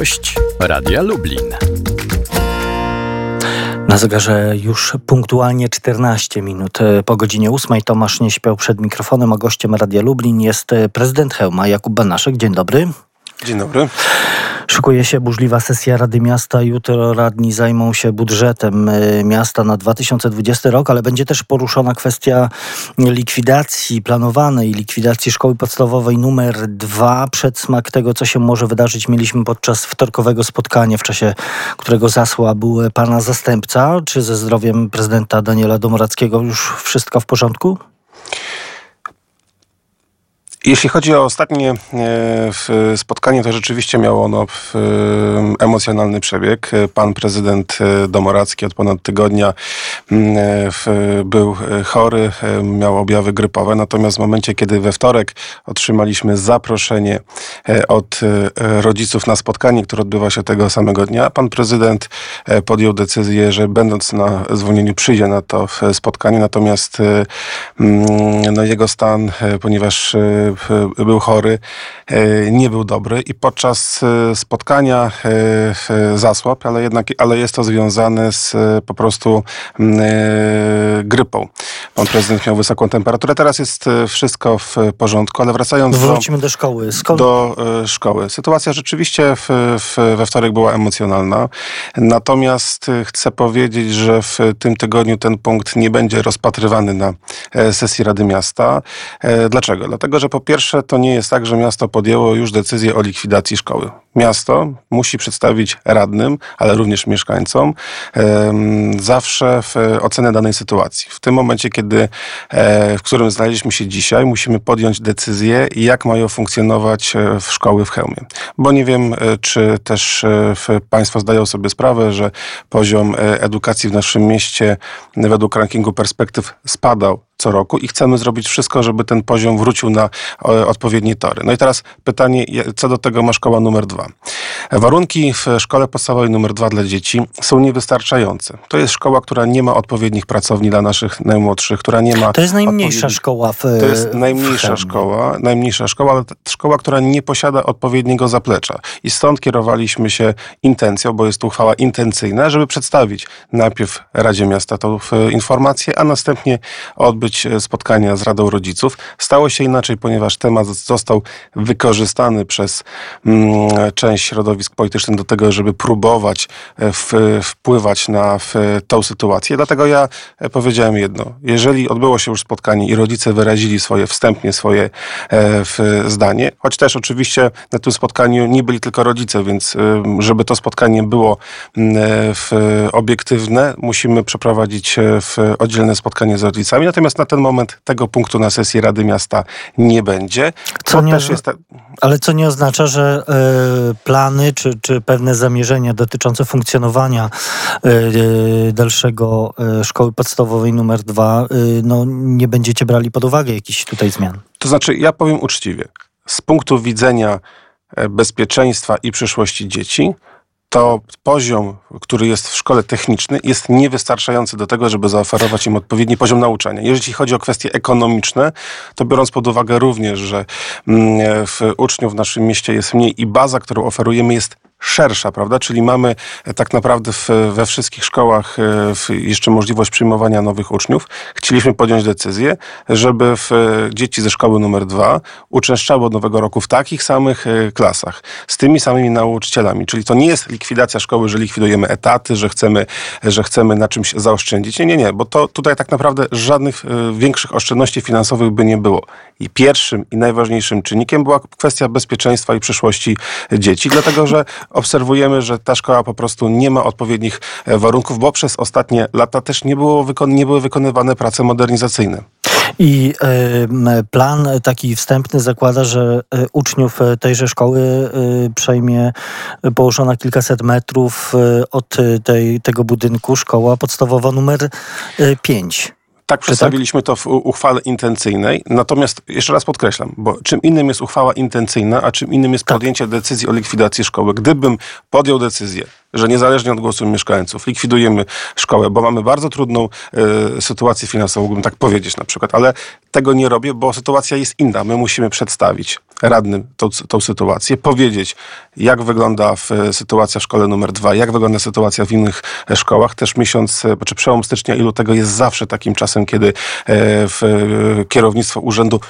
Gość Radia Lublin. Na zegarze już punktualnie 14 minut e, po godzinie 8. Tomasz nie śpiał przed mikrofonem, a gościem Radia Lublin jest e, prezydent Hełma Jakub Banaszek. Dzień dobry. Dzień dobry. Szykuje się burzliwa sesja Rady Miasta. Jutro radni zajmą się budżetem y, miasta na 2020 rok, ale będzie też poruszona kwestia likwidacji, planowanej likwidacji szkoły podstawowej numer dwa. Przedsmak tego, co się może wydarzyć, mieliśmy podczas wtorkowego spotkania, w czasie którego zasła był pana zastępca. Czy ze zdrowiem prezydenta Daniela Domorackiego już wszystko w porządku? Jeśli chodzi o ostatnie e, spotkanie, to rzeczywiście miało ono emocjonalny przebieg. Pan prezydent e, Domoracki od ponad tygodnia mm, e, był chory, miał objawy grypowe, natomiast w momencie, kiedy we wtorek otrzymaliśmy zaproszenie od rodziców na spotkanie, które odbywa się tego samego dnia, pan prezydent podjął decyzję, że będąc na zwolnieniu przyjdzie na to spotkanie, natomiast mm, no, jego stan, ponieważ był chory, e, nie był dobry i podczas e, spotkania e, zasłab, ale jednak, ale jest to związane z po prostu grypą. Pan prezydent miał wysoką temperaturę. Teraz jest wszystko w porządku, ale wracając Wrócimy do, do szkoły. Skąd? Do szkoły. Sytuacja rzeczywiście w, w, we wtorek była emocjonalna. Natomiast chcę powiedzieć, że w tym tygodniu ten punkt nie będzie rozpatrywany na sesji Rady Miasta. Dlaczego? Dlatego, że po pierwsze, to nie jest tak, że miasto podjęło już decyzję o likwidacji szkoły. Miasto musi przedstawić radnym, ale również mieszkańcom zawsze ocenę danej sytuacji. W tym momencie, kiedy, e, w którym znaleźliśmy się dzisiaj, musimy podjąć decyzję, jak mają funkcjonować e, w szkoły w Chełmie. Bo nie wiem, e, czy też Państwo zdają sobie sprawę, że poziom edukacji w naszym mieście według rankingu perspektyw spadał co roku i chcemy zrobić wszystko, żeby ten poziom wrócił na odpowiednie tory. No i teraz pytanie, co do tego ma szkoła numer dwa. Warunki w szkole podstawowej numer dwa dla dzieci są niewystarczające. To jest szkoła, która nie ma odpowiednich pracowni dla naszych najmłodszych, która nie ma... To jest najmniejsza szkoła w To jest najmniejsza szkoła, najmniejsza szkoła, ale szkoła, która nie posiada odpowiedniego zaplecza. I stąd kierowaliśmy się intencją, bo jest to uchwała intencyjna, żeby przedstawić najpierw Radzie Miasta tą informację, a następnie odbyć odbyć e, spotkania z Radą Rodziców. Stało się inaczej, ponieważ temat został wykorzystany przez mm, część środowisk politycznych do tego, żeby próbować e, w, wpływać na w, tą sytuację. Dlatego ja e, powiedziałem jedno. Jeżeli odbyło się już spotkanie i rodzice wyrazili swoje wstępnie swoje w, zdanie, choć też oczywiście na tym spotkaniu nie byli tylko rodzice, więc żeby to spotkanie było obiektywne, musimy przeprowadzić w oddzielne spotkanie z rodzicami. Natomiast na ten moment tego punktu na sesji Rady Miasta nie będzie. Co nie, jest... Ale co nie oznacza, że plany czy, czy pewne zamierzenia dotyczące funkcjonowania y, dalszego y, szkoły podstawowej numer dwa, no, nie będziecie brali pod uwagę jakichś tutaj zmian? To znaczy, ja powiem uczciwie. Z punktu widzenia bezpieczeństwa i przyszłości dzieci, to poziom, który jest w szkole technicznej, jest niewystarczający do tego, żeby zaoferować im odpowiedni poziom nauczania. Jeżeli chodzi o kwestie ekonomiczne, to biorąc pod uwagę również, że mm, w uczniów w naszym mieście jest mniej i baza, którą oferujemy jest szersza, prawda? Czyli mamy e, tak naprawdę w, we wszystkich szkołach e, jeszcze możliwość przyjmowania nowych uczniów. Chcieliśmy podjąć decyzję, żeby e, dzieci ze szkoły numer dwa uczęszczały od nowego roku w takich samych klasach, z tymi samymi nauczycielami. Czyli to nie jest likwidacja szkoły, że likwidujemy etaty, że chcemy, że chcemy na czymś zaoszczędzić. Nie, nie, nie, bo to tutaj tak naprawdę żadnych większych oszczędności finansowych by nie było. I pierwszym i najważniejszym czynnikiem była kwestia bezpieczeństwa i przyszłości dzieci, dlatego że obserwujemy, że ta szkoła po prostu nie ma odpowiednich e, warunków, bo przez ostatnie lata też nie, było nie były wykonywane prace modernizacyjne. I plan taki wstępny zakłada, że y, uczniów tejże szkoły przejmie położona kilkaset metrów od tej, tego budynku szkoła podstawowa numer 5. Tak przedstawiliśmy to w uchwale intencyjnej. Natomiast jeszcze raz podkreślam, bo czym innym jest uchwała intencyjna, a czym innym jest tak. podjęcie decyzji o likwidacji szkoły. Gdybym podjął decyzję że niezależnie od głosu mieszkańców likwidujemy szkołę, bo mamy bardzo trudną y, sytuację finansową, mógłbym tak powiedzieć na przykład, ale tego nie robię, bo sytuacja jest inna. My musimy przedstawić radnym tą, sytuację, powiedzieć, jak wygląda w, sytuacja w szkole numer dwa, jak wygląda sytuacja w innych e, szkołach. Też miesiąc, e, czy przełom stycznia i lutego jest zawsze takim czasem, kiedy e, w, kierownictwo urzędu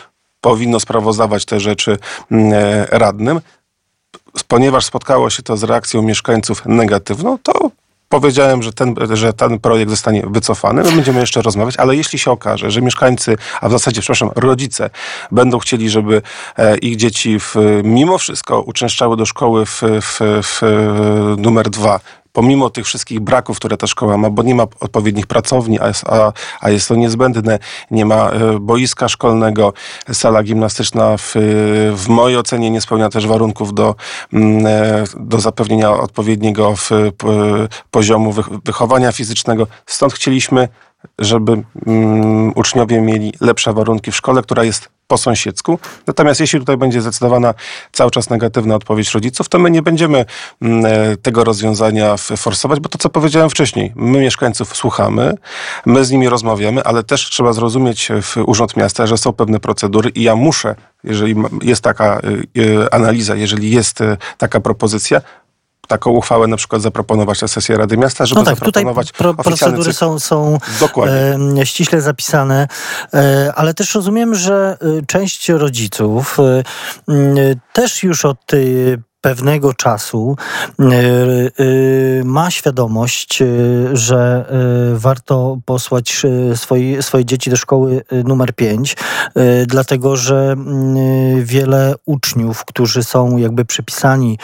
powinno sprawozdawać te rzeczy mm, radnym. Ponieważ spotkało się to z reakcją mieszkańców negatywną, to powiedziałem, że ten, że ten projekt zostanie wycofany. My będziemy jeszcze rozmawiać, ale jeśli się okaże, że mieszkańcy, a w zasadzie, przepraszam, rodzice będą chcieli, żeby e, ich dzieci w, mimo wszystko uczęszczały do szkoły w, w, w numer dwa pomimo tych wszystkich braków, które ta szkoła ma, bo nie ma odpowiednich pracowni, a jest, a, a jest to niezbędne, nie ma e, boiska szkolnego, sala gimnastyczna w, w mojej ocenie nie spełnia też warunków do, mm, e, do zapewnienia odpowiedniego w, poziomu wychowania fizycznego. Stąd chcieliśmy żeby um, uczniowie mieli lepsze warunki w szkole, która jest po sąsiedzku. Natomiast jeśli tutaj będzie zdecydowana cały czas negatywna odpowiedź rodziców, to my nie będziemy mm, e, tego rozwiązania forsować, bo to, co powiedziałem wcześniej, my mieszkańców słuchamy, my z nimi rozmawiamy, ale też trzeba zrozumieć w Urząd Miasta, że są pewne procedury i ja muszę, jeżeli jest taka y, analiza, jeżeli jest y, taka propozycja, taką uchwałę na przykład zaproponować na sesję Rady Miasta, żeby no tak, zaproponować tutaj pro, procedury są, są e, ściśle zapisane, e, ale też rozumiem, że e, część rodziców e, też już od tej pewnego czasu e, e, ma świadomość, e, że warto posłać swoje, swoje dzieci do szkoły numer 5, dlatego że wiele uczniów, którzy są jakby przypisani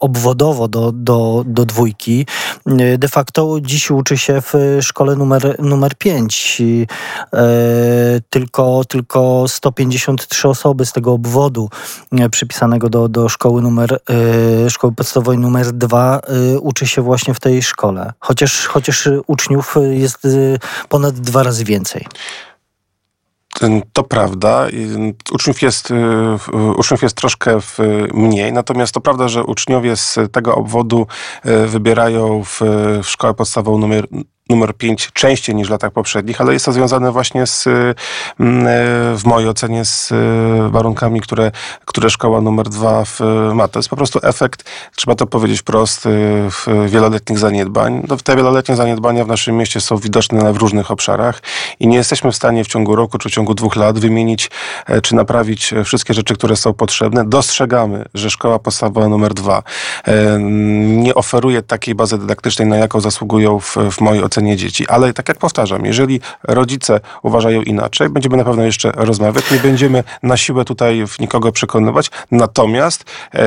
obwodowo do, do, do dwójki, de facto dziś uczy się w szkole numer, numer 5. Tylko, tylko 153 osoby z tego obwodu przypisanego do, do szkoły numer numer, y, szkoły podstawowej numer dwa y, uczy się właśnie w tej szkole. Chociaż, chociaż uczniów jest y, ponad dwa razy więcej. To prawda. Uczniów jest, uczniów jest troszkę mniej, natomiast to prawda, że uczniowie z tego obwodu wybierają w, w szkołę podstawową numer, numer 5 częściej niż w latach poprzednich, ale jest to związane właśnie z, mm, e, w mojej ocenie z e, warunkami, które, które szkoła numer 2 ma. To jest po prostu efekt, trzeba to powiedzieć wprost, e, wieloletnich zaniedbań. No, te wieloletnie zaniedbania w naszym mieście są widoczne w różnych obszarach i nie jesteśmy w stanie w ciągu roku czy w ciągu dwóch lat wymienić czy naprawić wszystkie rzeczy, które są potrzebne. Dostrzegamy, że szkoła podstawowa numer 2 nie oferuje takiej bazy dydaktycznej, na jaką zasługują w, w mojej ocenie kształcenie dzieci. Ale tak jak powtarzam, jeżeli rodzice uważają inaczej, będziemy na pewno jeszcze rozmawiać. Nie będziemy na siłę tutaj nikogo przekonywać. Natomiast e,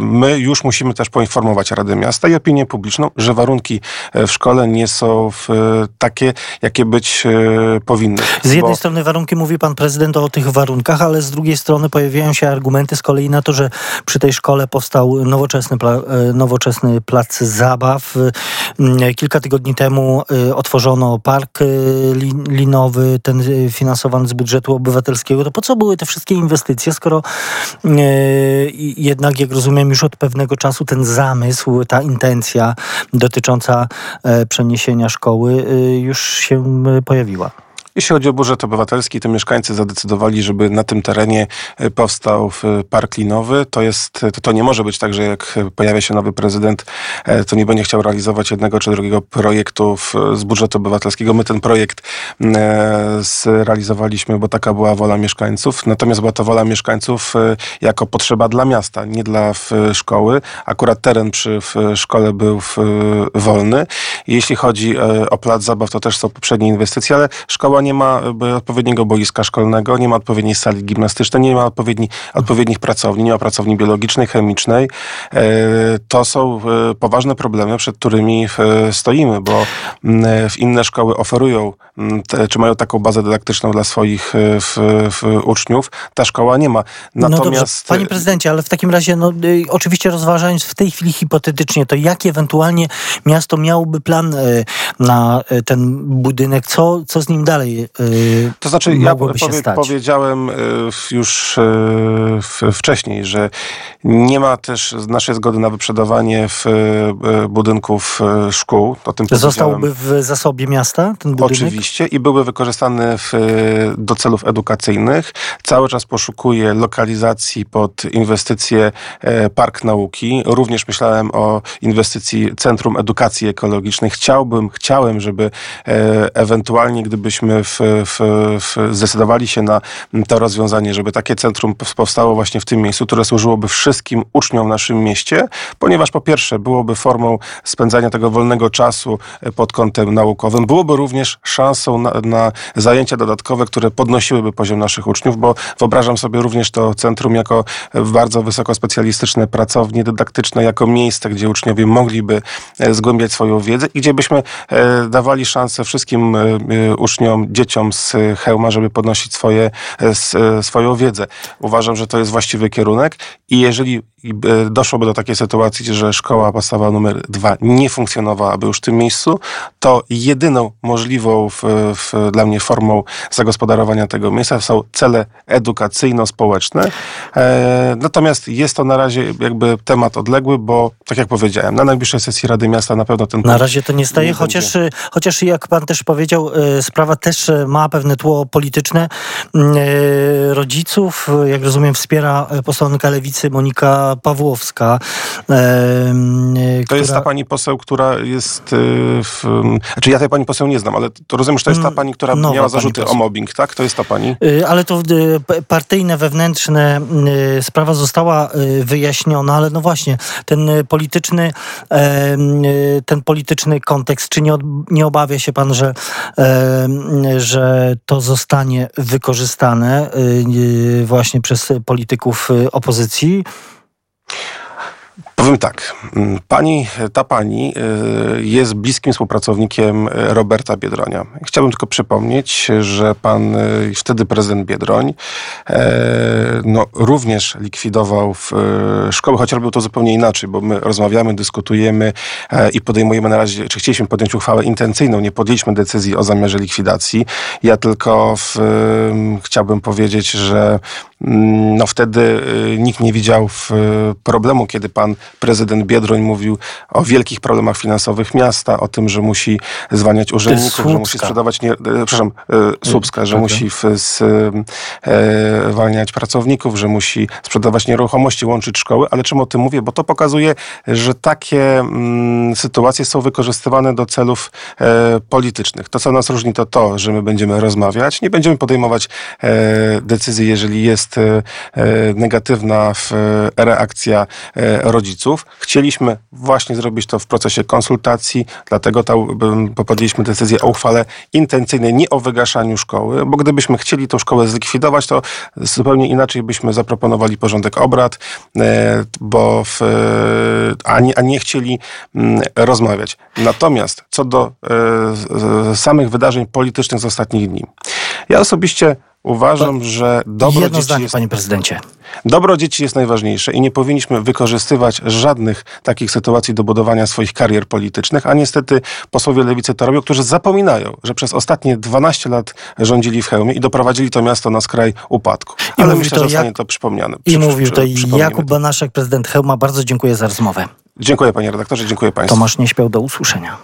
my już musimy też poinformować Radę Miasta i opinię publiczną, że warunki e, w szkole nie są w, e, takie, jakie być e, powinny. Z jednej bo... strony warunki mówi pan prezydent o tych warunkach, ale z drugiej strony pojawiają się argumenty z kolei na to, że przy tej szkole powstał nowoczesny, pla, e, nowoczesny plac zabaw. Kilka tygodni temu otworzono park y, linowy, ten y, finansowany z budżetu obywatelskiego, to po co były te wszystkie inwestycje, skoro jednak, jak rozumiem, już od pewnego czasu ten zamysł, ta intencja dotycząca e, przeniesienia szkoły już się pojawiła? Jeśli chodzi o budżet obywatelski, to mieszkańcy zadecydowali, żeby na tym terenie e, powstał e, park linowy. To, jest, to, to nie może być tak, że jak pojawia się nowy prezydent, e, to nie będzie chciał realizować jednego czy drugiego projektu z budżetu obywatelskiego. My ten projekt zrealizowaliśmy, bo taka była wola mieszkańców. Natomiast była to wola mieszkańców jako potrzeba dla miasta, nie dla szkoły. Akurat teren przy szkole był wolny. Jeśli chodzi o plac zabaw, to też są poprzednie inwestycje, ale szkoła nie ma e, odpowiedniego boiska szkolnego, nie ma odpowiedniej sali gimnastycznej, nie ma odpowiedni, odpowiednich pracowni, nie ma pracowni biologicznej, chemicznej. E, to są e, poważne problemy, przed którymi stoimy, bo w inne szkoły oferują, czy mają taką bazę dydaktyczną dla swoich w, w uczniów. Ta szkoła nie ma. Natomiast... No dobrze, panie prezydencie, ale w takim razie, no, oczywiście rozważając w tej chwili hipotetycznie, to jaki ewentualnie miasto miałoby plan na ten budynek, co, co z nim dalej? Dalej y, To znaczy, ja powie, powiedziałem y, już y, wcześniej, że nie ma też naszej zgody na wyprzedawanie w y, budynków szkół. O tym. Zostałby w zasobie miasta ten budynek? Oczywiście i były wykorzystane w, do celów edukacyjnych. Cały czas poszukuję lokalizacji pod inwestycje e, Park Nauki. Również myślałem o inwestycji Centrum Edukacji Ekologicznej. Chciałbym, chciałem, żeby e, ewentualnie, gdybyśmy w, w, w zdecydowali się na to rozwiązanie, żeby takie centrum powstało właśnie w tym miejscu, które służyłoby wszystkim uczniom w naszym mieście, ponieważ po pierwsze byłoby formą spędzania tego wolnego czasu e, pod kątem naukowym, byłoby również szansą na, na zajęcia dodatkowe, które podnosiłyby poziom naszych uczniów, bo wyobrażam sobie również to centrum jako e, bardzo wysoko specjalistyczne pracownie dydaktyczne, jako miejsce, gdzie uczniowie mogliby e, zgłębiać swoją wiedzę i gdzie byśmy dawali szansę wszystkim uczniom, dzieciom z Hełma, żeby podnosić swoje, e, e, swoją wiedzę. Uważam, że to jest właściwy kierunek i jeżeli e, doszłoby do takiej sytuacji, że szkoła podstawowa numer dwa nie funkcjonowałaby już w tym miejscu, to jedyną możliwą w, w, dla mnie formą zagospodarowania tego miejsca są cele edukacyjno-społeczne. E, natomiast jest to na razie jakby temat odległy, bo tak jak powiedziałem, na najbliższej sesji Rady Miasta na pewno ten Na razie to nie staje, nie chociaż, chociaż jak pan też powiedział, sprawa też y, ma pewne tło polityczne. Y, Rodziców, y, jak rozumiem, wspiera y, posłanka lewicy Monika Pawłowska. y, To jest która- ta pani poseł, która jest. W, znaczy ja tej pani poseł nie znam, ale to rozumiem, że to jest ta Mm, pani, która nowa miała zarzuty o mobbing, tak? To jest ta pani. Ale to partyjne, wewnętrzne sprawa została wyjaśniona, ale no właśnie, ten polityczny, ten polityczny kontekst, czy nie, nie obawia się pan, że, że to zostanie wykorzystane y, y, właśnie przez polityków y, opozycji? Powiem tak. mm, Pani, ta pani y, jest bliskim współpracownikiem Roberta Biedronia. Chciałbym tylko przypomnieć, że pan y, wtedy prezydent Biedroń e, no, również likwidował w, y, szkoły, choć robił to zupełnie inaczej, bo my rozmawiamy, dyskutujemy e, i podejmujemy na razie, czy chcieliśmy podjąć uchwałę intencyjną, nie podjęliśmy decyzji o zamiarze likwidacji. Ja tylko w, chciałbym powiedzieć, że mm, no wtedy nikt nie widział problemu, kiedy pan prezydent Biedroń mówił o wielkich problemach finansowych miasta, o tym, że musi zwalniać urzędników, że musi sprzedawać, nie, e, przepraszam, e, Słupska, że Dobra. musi w, z, e, zwalniać pracowników, że musi sprzedawać nieruchomości, łączyć szkoły, ale czym o tym mówię? Bo to pokazuje, że takie mm, sytuacje są wykorzystywane do celów e, politycznych. To, co nas różni, to to, że my będziemy rozmawiać, nie będziemy podejmować e, decyzji, jeżeli jest e, negatywna w, reakcja e, rodziców. Chcieliśmy właśnie zrobić to w procesie konsultacji, dlatego ta, podjęliśmy decyzję o uchwale intencyjnej, nie o wygaszaniu szkoły, bo gdybyśmy chcieli tą szkołę zlikwidować, to zupełnie inaczej byśmy zaproponowali porządek obrad, e, bo w, e, a, nie, a nie chcieli mm, rozmawiać. Natomiast co do e, samych wydarzeń politycznych z ostatnich dni. Ja osobiście uważam, że dobro Jedno dzieci zdanie, jest panie prezydencie. Dobro dzieci jest najważniejsze i nie powinniśmy wykorzystywać żadnych takich sytuacji do budowania swoich karier politycznych, a niestety posłowie lewicy to robią, którzy zapominają, że przez ostatnie 12 lat rządzili w Chełmie i doprowadzili to miasto na skraj upadku. I Ale myślę, to że zostanie Jak- to przypomniane. I Przy- mówił przy- to Jakub to. Banaszek, prezydent Hełma. Bardzo dziękuję za rozmowę. Dziękuję panie redaktorze, dziękuję państwu. Tomasz nie śpiał do usłyszenia.